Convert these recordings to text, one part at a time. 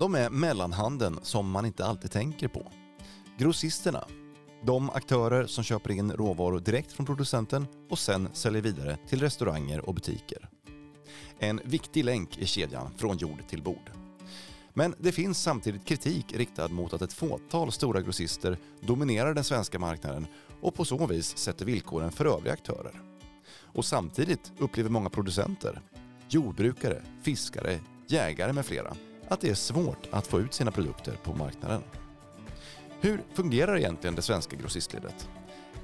de är mellanhanden som man inte alltid tänker på. Grossisterna, de aktörer som köper in råvaror direkt från producenten och sen säljer vidare till restauranger och butiker. En viktig länk i kedjan från jord till bord. Men det finns samtidigt kritik riktad mot att ett fåtal stora grossister dominerar den svenska marknaden och på så vis sätter villkoren för övriga aktörer. Och samtidigt upplever många producenter, jordbrukare, fiskare, jägare med flera att det är svårt att få ut sina produkter på marknaden. Hur fungerar egentligen det svenska grossistledet?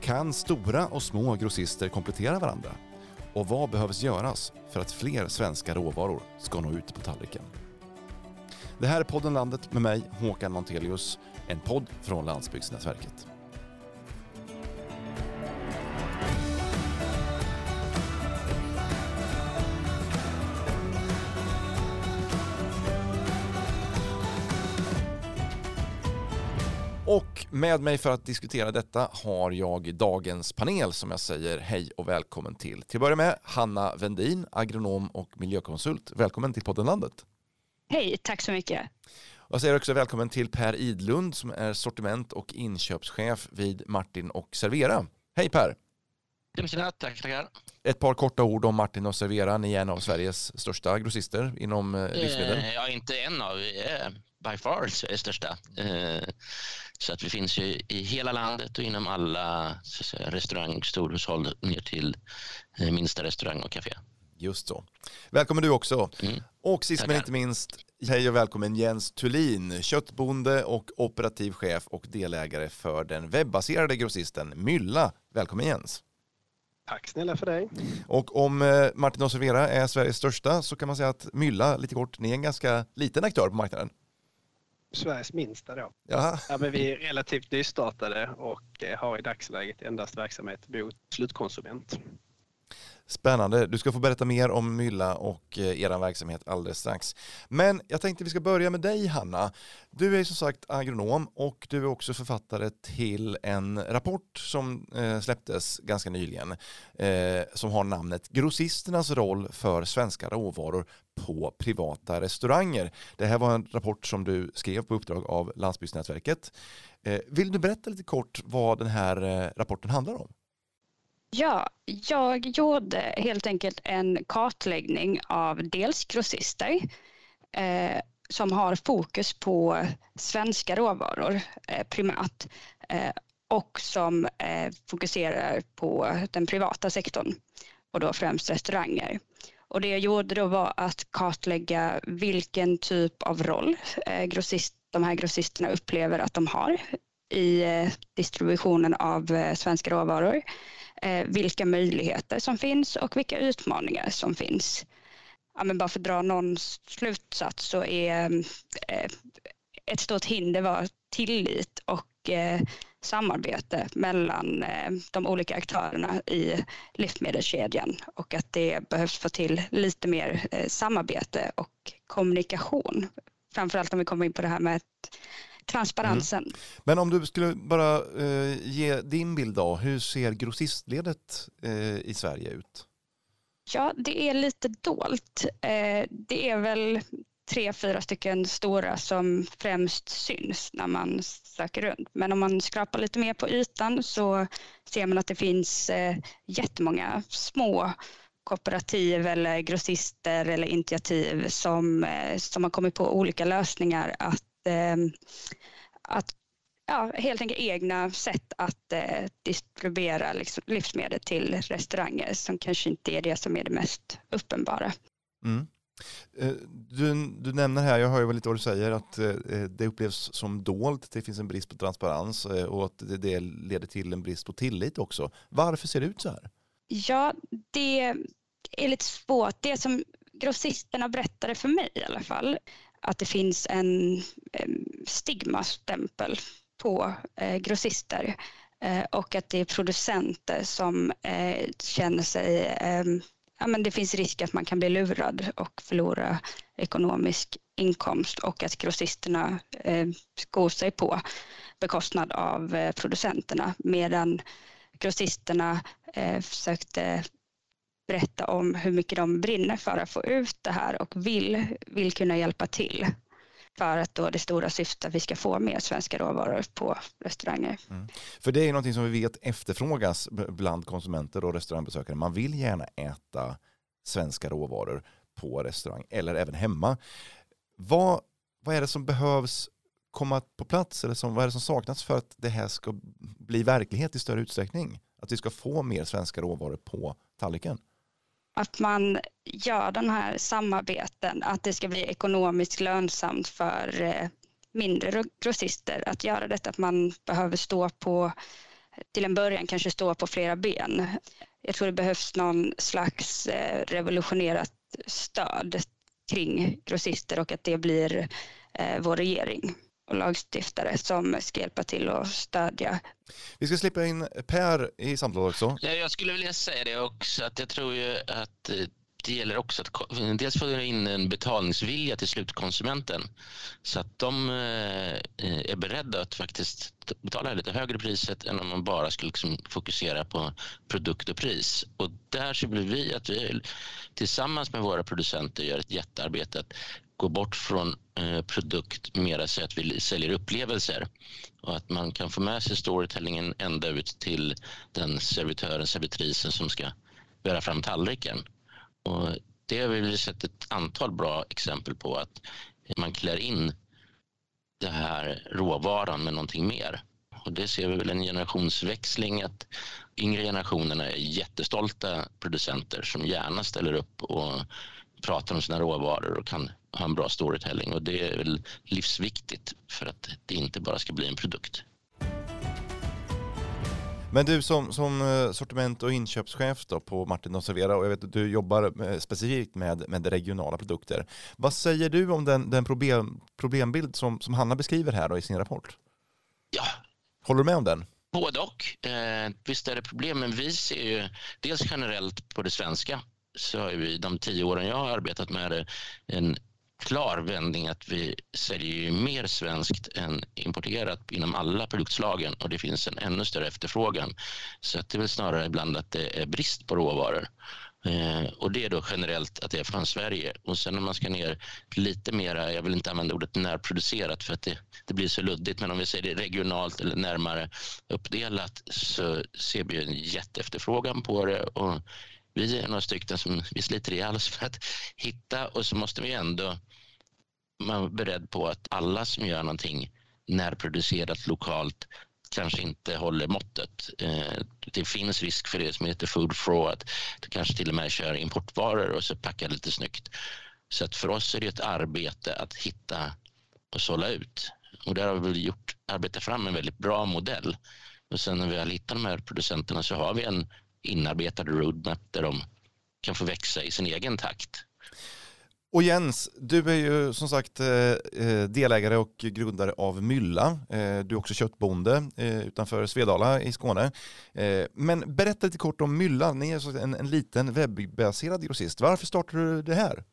Kan stora och små grossister komplettera varandra? Och vad behövs göras för att fler svenska råvaror ska nå ut på tallriken? Det här är podden Landet med mig, Håkan Montelius, en podd från Landsbygdsnätverket. Med mig för att diskutera detta har jag dagens panel som jag säger hej och välkommen till. Till att börja med Hanna Vendin, agronom och miljökonsult. Välkommen till podden Landet. Hej, tack så mycket. Jag säger också välkommen till Per Idlund som är sortiment och inköpschef vid Martin och Servera. Hej Per! Tjena, tack, tackar. Ett par korta ord om Martin och Servera. Ni är en av Sveriges största grossister inom eh, livsmedel. Eh, ja, inte en av, vi är by far Sveriges största. Så att vi finns ju i hela landet och inom alla säga, restaurang storhushåll ner till eh, minsta restaurang och café. Just så. Välkommen du också. Mm. Och sist Tackar. men inte minst, hej och välkommen Jens Thulin, köttbonde och operativ chef och delägare för den webbaserade grossisten Mylla. Välkommen Jens. Tack snälla för dig. Och om eh, Martin och Servera är Sveriges största så kan man säga att Mylla, lite kort, ni är en ganska liten aktör på marknaden. Sveriges minsta då. Jaha. Ja, men vi är relativt nystartade och eh, har i dagsläget endast verksamhet mot slutkonsument. Spännande. Du ska få berätta mer om Mylla och eh, er verksamhet alldeles strax. Men jag tänkte vi ska börja med dig Hanna. Du är som sagt agronom och du är också författare till en rapport som eh, släpptes ganska nyligen eh, som har namnet Grossisternas roll för svenska råvaror på privata restauranger. Det här var en rapport som du skrev på uppdrag av Landsbygdsnätverket. Vill du berätta lite kort vad den här rapporten handlar om? Ja, jag gjorde helt enkelt en kartläggning av dels grossister eh, som har fokus på svenska råvaror eh, primärt eh, och som eh, fokuserar på den privata sektorn och då främst restauranger. Och det jag gjorde då var att kartlägga vilken typ av roll eh, grossist, de här grossisterna upplever att de har i eh, distributionen av eh, svenska råvaror eh, Eh, vilka möjligheter som finns och vilka utmaningar som finns. Ja, men bara för att dra någon slutsats så är eh, ett stort hinder var tillit och eh, samarbete mellan eh, de olika aktörerna i livsmedelskedjan och att det behövs få till lite mer eh, samarbete och kommunikation. Framförallt om vi kommer in på det här med transparensen. Mm. Men om du skulle bara eh, ge din bild då, hur ser grossistledet eh, i Sverige ut? Ja, det är lite dolt. Eh, det är väl tre, fyra stycken stora som främst syns när man söker runt. Men om man skrapar lite mer på ytan så ser man att det finns eh, jättemånga små kooperativ eller grossister eller initiativ som, eh, som har kommit på olika lösningar att att ja, helt enkelt egna sätt att eh, distribuera liksom, livsmedel till restauranger som kanske inte är det som är det mest uppenbara. Mm. Du, du nämner här, jag hör ju lite vad du säger, att det upplevs som dolt, det finns en brist på transparens och att det leder till en brist på tillit också. Varför ser det ut så här? Ja, det är lite svårt. Det som grossisterna berättade för mig i alla fall, att det finns en stigmastämpel på eh, grossister eh, och att det är producenter som eh, känner sig, ja men det finns risk att man kan bli lurad och förlora ekonomisk inkomst och att grossisterna skor sig på bekostnad av producenterna medan grossisterna försökte berätta om hur mycket de brinner för att få ut det här och vill, vill kunna hjälpa till. för att då det stora syftet att vi ska få mer svenska råvaror på restauranger. Mm. För det är någonting som vi vet efterfrågas bland konsumenter och restaurangbesökare. Man vill gärna äta svenska råvaror på restaurang eller även hemma. Vad, vad är det som behövs komma på plats eller som, vad är det som saknas för att det här ska bli verklighet i större utsträckning? Att vi ska få mer svenska råvaror på tallriken? Att man gör den här samarbeten, att det ska bli ekonomiskt lönsamt för eh, mindre grossister att göra detta, att man behöver stå på, till en början kanske stå på flera ben. Jag tror det behövs någon slags eh, revolutionerat stöd kring grossister och att det blir eh, vår regering och lagstiftare som ska hjälpa till och stödja. Vi ska släppa in Per i samtalet också. Ja, jag skulle vilja säga det också att jag tror ju att eh, det gäller också att dels få in en betalningsvilja till slutkonsumenten så att de eh, är beredda att faktiskt betala lite högre priset än om man bara skulle liksom fokusera på produkt och pris. Och där ser vi att vi tillsammans med våra producenter gör ett jättearbete att gå bort från eh, produkt mera så att vi säljer upplevelser och att man kan få med sig storytellingen ända ut till den servitören, servitrisen som ska bära fram tallriken. Och det har vi sett ett antal bra exempel på att man klär in den här råvaran med någonting mer. Och det ser vi väl en generationsväxling att yngre generationerna är jättestolta producenter som gärna ställer upp och pratar om sina råvaror och kan ha en bra storytelling och det är väl livsviktigt för att det inte bara ska bli en produkt. Men du som, som eh, sortiment och inköpschef på Martin och Servera och jag vet att du jobbar eh, specifikt med, med regionala produkter. Vad säger du om den, den problem, problembild som, som Hanna beskriver här i sin rapport? Ja. Håller du med om den? Både och. Eh, visst är det problem, men vi ser ju dels generellt på det svenska så har vi de tio åren jag har arbetat med det en klar vändning att vi säljer mer svenskt än importerat inom alla produktslagen och det finns en ännu större efterfrågan. Så att det är väl snarare ibland att det är brist på råvaror. Eh, och det är då generellt att det är från Sverige. Och sen om man ska ner lite mera, jag vill inte använda ordet närproducerat för att det, det blir så luddigt, men om vi säger det regionalt eller närmare uppdelat så ser vi en jätteefterfrågan på det och vi är några stycken som vi sliter ihjäl oss för att hitta och så måste vi ändå vara beredd på att alla som gör någonting närproducerat lokalt kanske inte håller måttet. Eh, det finns risk för det som heter food fraud, att du kanske till och med kör importvaror och så packar lite snyggt. Så att för oss är det ett arbete att hitta och sålla ut. Och där har vi gjort, arbetat fram en väldigt bra modell. Och sen när vi har hittat de här producenterna så har vi en inarbetade roadmap där de kan få växa i sin egen takt. Och Jens, du är ju som sagt eh, eh, delägare och grundare av Mylla. Eh, du är också köttbonde utanför Svedala i Skåne. Men berätta lite kort om Mylla. Ni är en, en liten webbaserad grossist. Varför startade du det här?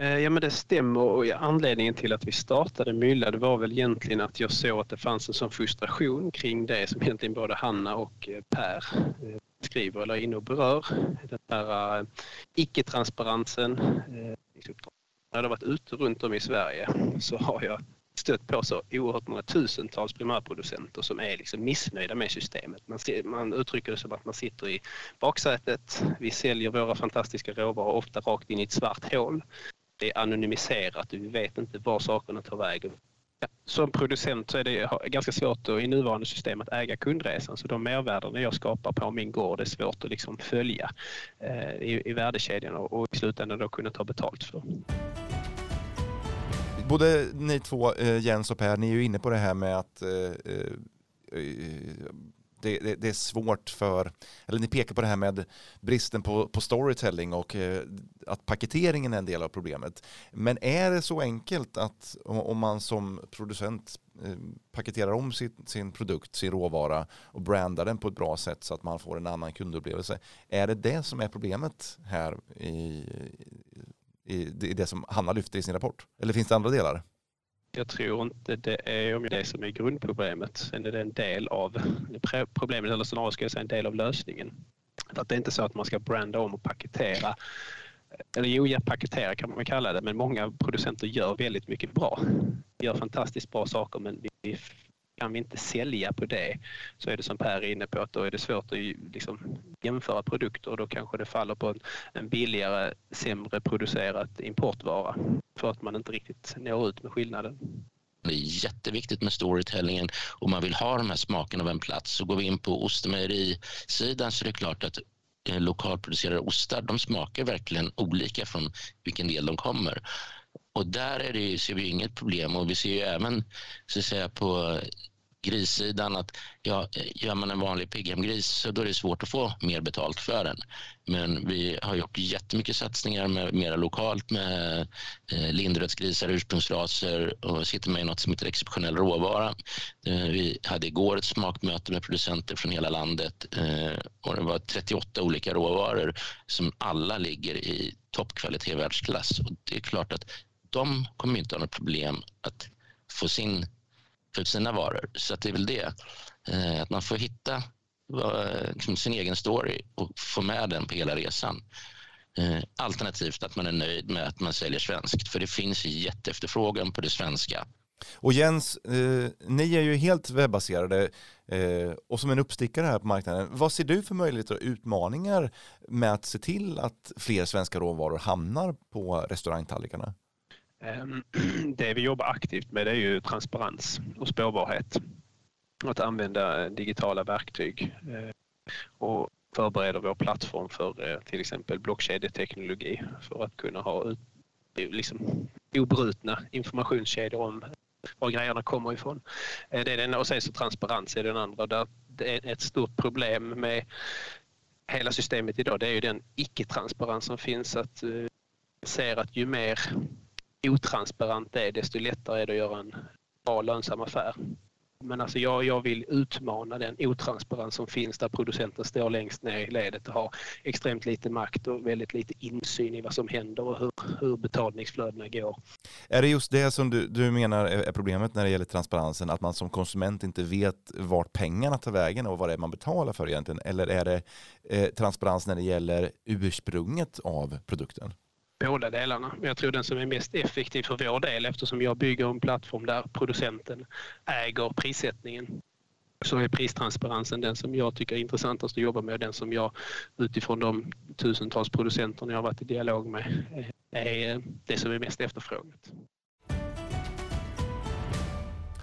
Ja men det stämmer och anledningen till att vi startade Mylla det var väl egentligen att jag såg att det fanns en sån frustration kring det som egentligen både Hanna och Per skriver eller är inne och berör. Den här eh, icke-transparensen eh, När jag har varit ute runt om i Sverige så har jag stött på så oerhört många tusentals primärproducenter som är liksom missnöjda med systemet. Man, ser, man uttrycker det som att man sitter i baksätet. Vi säljer våra fantastiska råvaror ofta rakt in i ett svart hål. Det är anonymiserat och vi vet inte var sakerna tar vägen som producent så är det ganska svårt att, i nuvarande system att äga kundresan så de mervärden jag skapar på min gård är svårt att liksom följa eh, i, i värdekedjan och, och i slutändan då kunna ta betalt för. Både ni två, eh, Jens och Per, ni är ju inne på det här med att eh, eh det, det, det, är svårt för, eller ni pekar på det här med bristen på, på storytelling och eh, att paketeringen är en del av problemet. Men är det så enkelt att om man som producent eh, paketerar om sin, sin produkt, sin råvara och brandar den på ett bra sätt så att man får en annan kundupplevelse. Är det det som är problemet här i, i, i det som Hanna lyfter i sin rapport? Eller finns det andra delar? Jag tror inte det är det som är grundproblemet. Sen är det en del av problemet, eller snarare ska jag säga en del av lösningen. För att det är inte så att man ska branda om och paketera eller jo, paketera kan man kalla det, men många producenter gör väldigt mycket bra. Gör fantastiskt bra saker men vi, kan vi inte sälja på det så är det som Per är inne på att då är det svårt att liksom jämföra produkter och då kanske det faller på en billigare, sämre producerat importvara för att man inte riktigt når ut med skillnaden. Det är jätteviktigt med storytellingen och man vill ha de här smakerna av en plats. Så går vi in på ostmejerisidan så är det klart att eh, lokalproducerade ostar de smakar verkligen olika från vilken del de kommer. Och där är det, ser vi inget problem och vi ser ju även så att säga, på grissidan att ja, gör man en vanlig pigghemgris så då är det svårt att få mer betalt för den. Men vi har gjort jättemycket satsningar med, mera lokalt med eh, lindrödsgrisar, ursprungsraser och sitter med i något som heter exceptionell råvara. Eh, vi hade igår ett smakmöte med producenter från hela landet eh, och det var 38 olika råvaror som alla ligger i toppkvalitet världsklass. Och det är klart att de kommer inte ha något problem att få sin för sina varor. Så att det är väl det. Eh, att man får hitta eh, liksom sin egen story och få med den på hela resan. Eh, alternativt att man är nöjd med att man säljer svenskt. För det finns jätteefterfrågan på det svenska. Och Jens, eh, ni är ju helt webbaserade eh, och som en uppstickare här på marknaden. Vad ser du för möjligheter och utmaningar med att se till att fler svenska råvaror hamnar på restaurangtallrikarna? Ehm, det vi jobbar aktivt med är ju transparens och spårbarhet. Att använda eh, digitala verktyg eh, och förbereder vår plattform för eh, till exempel blockkedjeteknologi för att kunna ha liksom, obrutna informationskedjor om var grejerna kommer ifrån. Det är den, och sen så transparens är den andra. Där det är ett stort problem med hela systemet idag det är ju den icke-transparens som finns. att ser att ju mer otransparent det är desto lättare är det att göra en bra lönsam affär. Men alltså jag, jag vill utmana den otransparens som finns där producenten står längst ner i ledet och har extremt lite makt och väldigt lite insyn i vad som händer och hur, hur betalningsflödena går. Är det just det som du, du menar är problemet när det gäller transparensen, att man som konsument inte vet vart pengarna tar vägen och vad det är man betalar för egentligen? Eller är det eh, transparens när det gäller ursprunget av produkten? Båda delarna. Men jag tror den som är mest effektiv för vår del eftersom jag bygger en plattform där producenten äger prissättningen så är pristransparensen den som jag tycker är intressantast att jobba med och den som jag utifrån de tusentals producenterna jag har varit i dialog med är eh, det som är mest efterfrågat.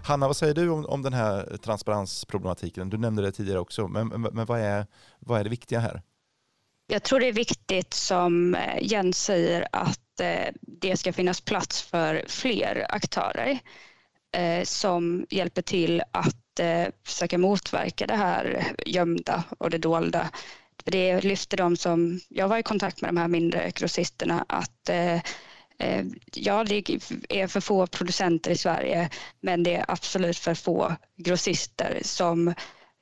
Hanna, vad säger du om, om den här transparensproblematiken? Du nämnde det tidigare också, men, men, men vad, är, vad är det viktiga här? Jag tror det är viktigt som eh, Jens säger att eh, det ska finnas plats för fler aktörer eh, som hjälper till att försöka motverka det här gömda och det dolda. Det lyfter de som, jag var i kontakt med de här mindre grossisterna att Ja, det är för få producenter i Sverige men det är absolut för få grossister som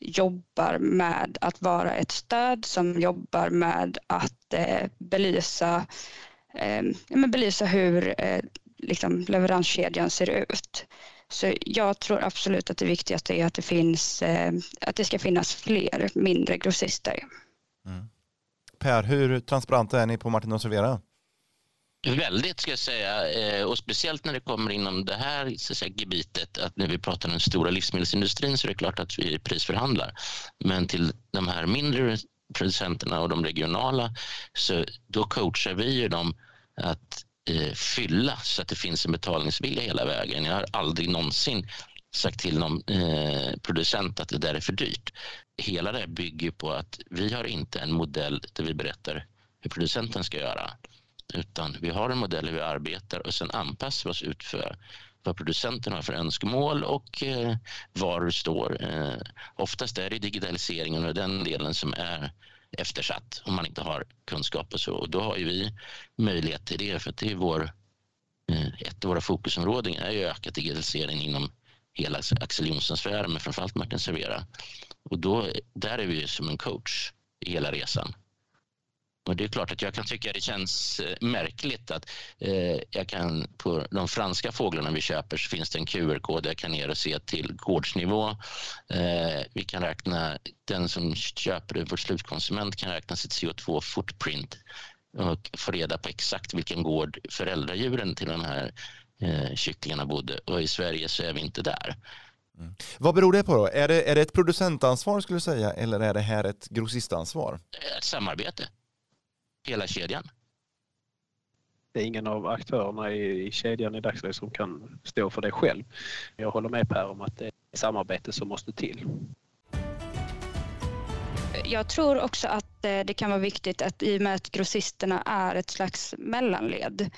jobbar med att vara ett stöd som jobbar med att eh, belysa, eh, belysa hur eh, liksom leveranskedjan ser ut. Så jag tror absolut att det viktigaste är att det, finns, eh, att det ska finnas fler mindre grossister. Mm. Per, hur transparenta är ni på Martin och Servera? Väldigt ska jag säga eh, och speciellt när det kommer inom det här så säga, gebitet att när vi pratar om den stora livsmedelsindustrin så är det klart att vi prisförhandlar. Men till de här mindre producenterna och de regionala så då coachar vi ju dem att eh, fylla så att det finns en betalningsvilja hela vägen. Jag har aldrig någonsin sagt till någon eh, producent att det där är för dyrt. Hela det bygger på att vi har inte en modell där vi berättar hur producenten ska göra utan vi har en modell hur vi arbetar och sen anpassar vi oss ut för vad producenten har för önskemål och eh, var du står. Eh, oftast är det digitaliseringen och den delen som är eftersatt om man inte har kunskap och så. Och då har ju vi möjlighet till det för att det är vår, eh, ett av våra fokusområden är ju ökad digitalisering inom hela Axel Jonsson-sfären men framförallt Martin Servera. Och då, där är vi som en coach i hela resan. Och det är klart att jag kan tycka det känns eh, märkligt att eh, jag kan på de franska fåglarna vi köper så finns det en QR-kod jag kan ner och se till gårdsnivå. Eh, vi kan räkna, den som köper det, vår slutkonsument kan räkna sitt CO2 footprint och få reda på exakt vilken gård föräldradjuren till de här eh, kycklingarna bodde. Och i Sverige så är vi inte där. Mm. Vad beror det på då? Är det, är det ett producentansvar skulle du säga eller är det här ett grossistansvar? Ett samarbete. Hela kedjan. Det är ingen av aktörerna i, i kedjan i dagsläget som kan stå för det själv. Jag håller med Per om att det är samarbete som måste till. Jag tror också att eh, det kan vara viktigt att i och med att grossisterna är ett slags mellanled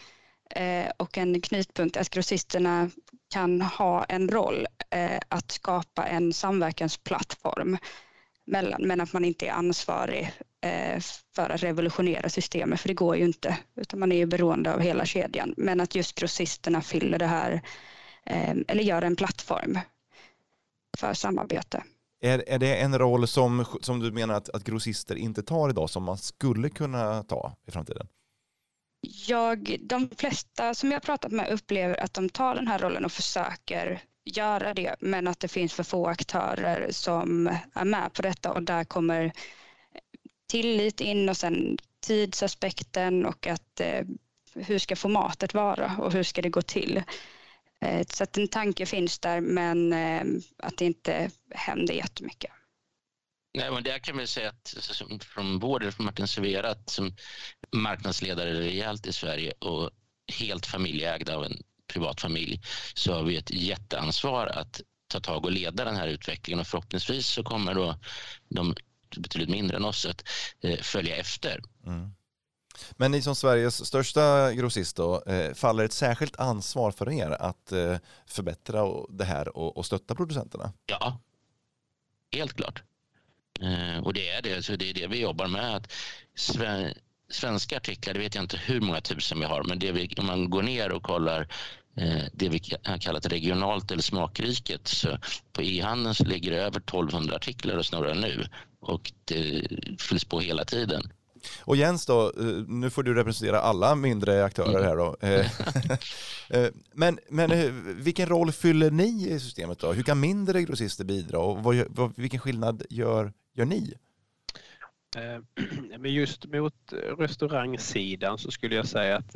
eh, och en knutpunkt, att grossisterna kan ha en roll eh, att skapa en samverkansplattform mellan, men att man inte är ansvarig för att revolutionera systemet, för det går ju inte, utan man är ju beroende av hela kedjan. Men att just grossisterna fyller det här, eller gör en plattform för samarbete. Är, är det en roll som, som du menar att, att grossister inte tar idag som man skulle kunna ta i framtiden? Jag, de flesta som jag pratat med upplever att de tar den här rollen och försöker göra det men att det finns för få aktörer som är med på detta och där kommer tillit in och sen tidsaspekten och att eh, hur ska formatet vara och hur ska det gå till? Eh, så att en tanke finns där men eh, att det inte händer jättemycket. Nej, men där kan vi säga att från vår del, från Martin Serverat som marknadsledare rejält i Sverige och helt familjeägda av en privat familj så har vi ett jätteansvar att ta tag och leda den här utvecklingen och förhoppningsvis så kommer då de betydligt mindre än oss att eh, följa efter. Mm. Men ni som Sveriges största grossist då, eh, faller ett särskilt ansvar för er att eh, förbättra det här och, stötta producenterna? Ja, helt klart. Och det är det, så det är det vi jobbar med. Att svenska artiklar, det vet jag inte hur många tusen vi har, men det vi, om man går ner och kollar det vi har kallat regionalt eller smakriket. Så på e-handeln så ligger det över 1200 artiklar och snurrar nu och det fylls på hela tiden. Och Jens då, eh, nu får du representera alla mindre aktörer här då. Eh, eh, men, men vilken roll fyller ni i systemet då? Hur kan mindre grossister bidra och vad, vad, vilken skillnad gör, gör ni? Men just mot restaurangsidan så skulle jag säga att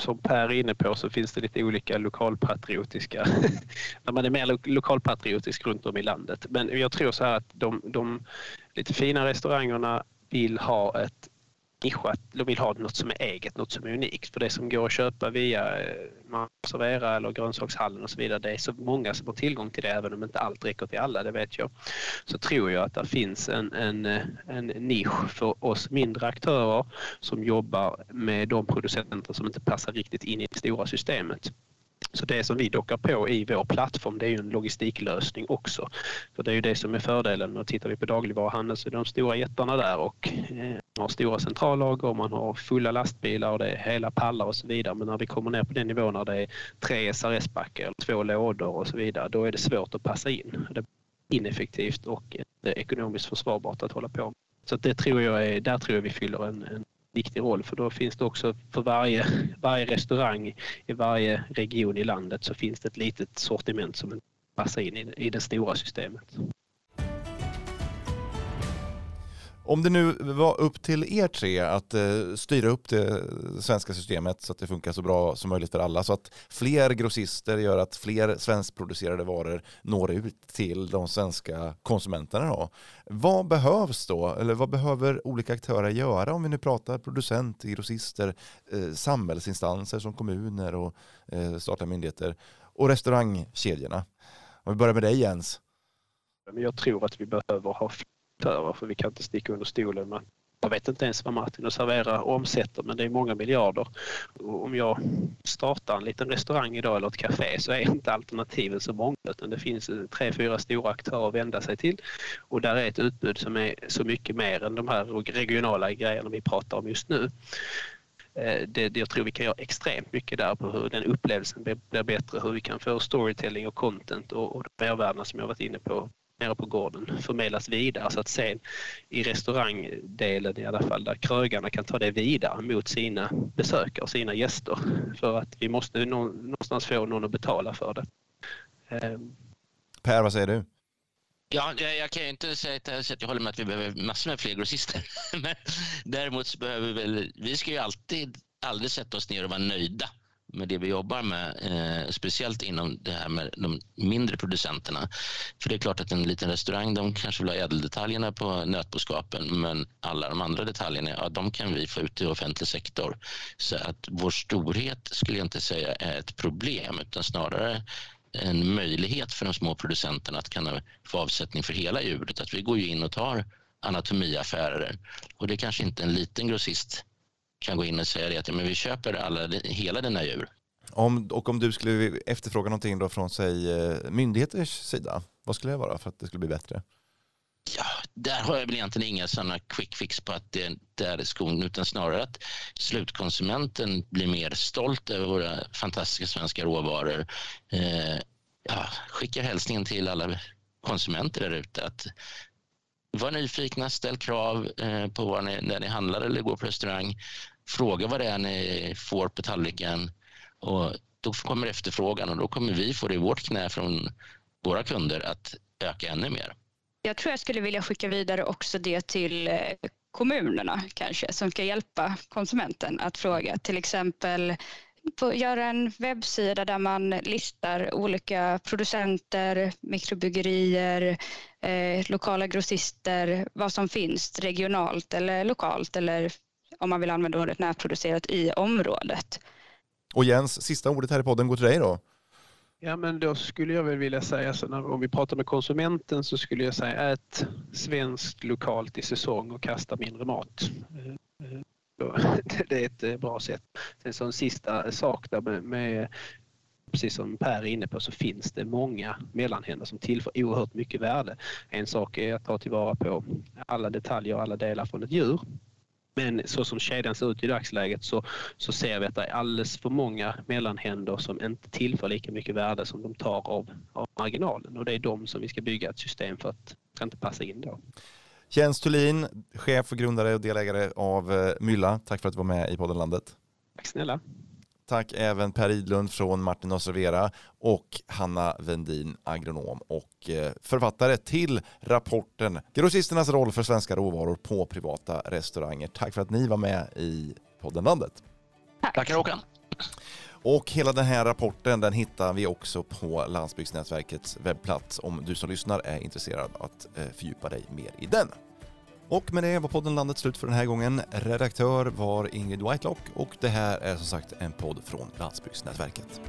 som Per är inne på så finns det lite olika lokalpatriotiska, när man är mer lokalpatriotisk runt om i landet. Men jag tror så här att de, de lite fina restaurangerna vill ha ett nischat, de vill ha något som är eget, något som är unikt. För det som går att köpa via eh, Servera eller grönsakshallen och så vidare, det är så många som har tillgång till det även om inte allt räcker till alla, det vet jag. Så tror jag att det finns en, en, eh, en nisch för oss mindre aktörer som jobbar med de producenter som inte passar riktigt in i det stora systemet. Så det som vi dockar på i vår plattform det är ju en logistiklösning också. För det är ju det som är fördelen och tittar vi på dagligvaruhandeln så är de stora jättarna där och man har stora centrallager och man har fulla lastbilar och det är hela pallar och så vidare. Men när vi kommer ner på den nivån när det är tre SRS-backar eller två lådor och så vidare då är det svårt att passa in. Det är ineffektivt och inte ekonomiskt försvarbart att hålla på. med. Så det tror jag är, där tror jag vi fyller en, en viktig roll för då finns det också för varje, varje restaurang i varje region i landet så finns det ett litet sortiment som passar in i, i det stora systemet. Om det nu var upp till er tre att eh, styra upp det svenska systemet så att det funkar så bra som möjligt för alla så att fler grossister gör att fler svenskproducerade varor når ut till de svenska konsumenterna. Då. Vad behövs då? Eller vad behöver olika aktörer göra om vi nu pratar producent, grossister, eh, samhällsinstanser som kommuner och eh, statliga myndigheter och restaurangkedjorna? Om vi börjar med dig Jens. Jag tror att vi behöver ha aktörer för vi kan inte sticka under stolen med jag vet inte ens vad Martin och Servera omsätter men det är många miljarder. Och om jag startar en liten restaurang idag eller ett café så är inte alternativen så många utan det finns tre, fyra stora aktörer att vända sig till. Och där är ett utbud som är så mycket mer än de här regionala grejerna vi pratar om just nu. Eh, det, det, jag tror vi kan göra extremt mycket där på hur den upplevelsen blir bättre, hur vi kan få storytelling och content och, och de mervärdena som jag varit inne på nere på gården förmedlas vidare så att sen i restaurangdelen i alla fall där krögarna kan ta det vidare mot sina besökare och sina gäster för att vi måste någonstans få någon att betala för det. Ehm. Per, vad säger du? Ja, jag, kan ju inte säga att jag håller med att vi behöver massor med fler grossister. Men däremot så behöver vi väl, vi ska ju alltid aldrig sätta oss ner och vara nöjda med det vi jobbar med, eh, speciellt inom det här med de mindre producenterna. För det är klart att en liten restaurang, de kanske vill ha ädeldetaljerna på nötboskapen, men alla de andra detaljerna, ja, de kan vi få ut i offentlig sektor. Så att vår storhet skulle jag inte säga är ett problem, utan snarare en möjlighet för de små producenterna att kunna få avsättning för hela djuret. Att vi går ju in och tar anatomiaffärer och det kanske inte en liten grossist kan gå in och säga det att men vi köper alla, hela dina djur. Om, och om du skulle efterfråga någonting då från säg eh, myndigheters sida, vad skulle det vara för att det skulle bli bättre? Ja, där har jag väl egentligen inga sådana quick fix på att det, det är skon utan snarare att slutkonsumenten blir mer stolt över våra fantastiska svenska råvaror. Eh, ja, skickar hälsningen till alla konsumenter där ute att var nyfikna, ställ krav eh, på vad ni, när ni handlar eller går på restaurang. Fråga vad det är ni får på tallriken och då kommer efterfrågan och då kommer vi få det i vårt knä från våra kunder att öka ännu mer. Jag tror jag skulle vilja skicka vidare också det till eh, kommunerna kanske som ska hjälpa konsumenten att fråga till exempel göra en webbsida där man listar olika producenter, mikrobryggerier, eh, lokala grossister, vad som finns regionalt eller lokalt eller om man vill använda ordet närproducerat i området. Och Jens, sista ordet här i podden går till dig då. Ja men då skulle jag väl vilja säga så när, om vi pratar med konsumenten så skulle jag säga ät svenskt lokalt i säsong och kasta mindre mat. Det är ett eh, bra sätt. Sen som sista sak där med, med precis som Per är inne på så finns det många mellanhänder som tillför oerhört mycket värde. En sak är att ta tillvara på alla detaljer och alla delar från ett djur. Men så som kedjan ser ut i dagsläget så, så ser vi att det är alldeles för många mellanhänder som inte tillför lika mycket värde som de tar av, av marginalen och det är de som vi ska bygga ett system för att inte passa in då. Jens Thulin, chef och grundare och delägare av eh, Mylla. Tack för att du var med i podden Landet. Tack snälla. Tack även Per Idlund från Martin Osservera och Hanna Vendin, agronom och eh, författare till rapporten Grossisternas roll för svenska råvaror på privata restauranger. Tack för att ni var med i podden Landet. Tack. Tackar Håkan. Och hela den här rapporten den hittar vi också på Landsbygdsnätverkets webbplats om du som lyssnar är intresserad att eh, fördjupa dig mer i den. Och med det var podden Landet slut för den här gången. Redaktör var Ingrid Whitelock och det här är som sagt en podd från Landsbygdsnätverket.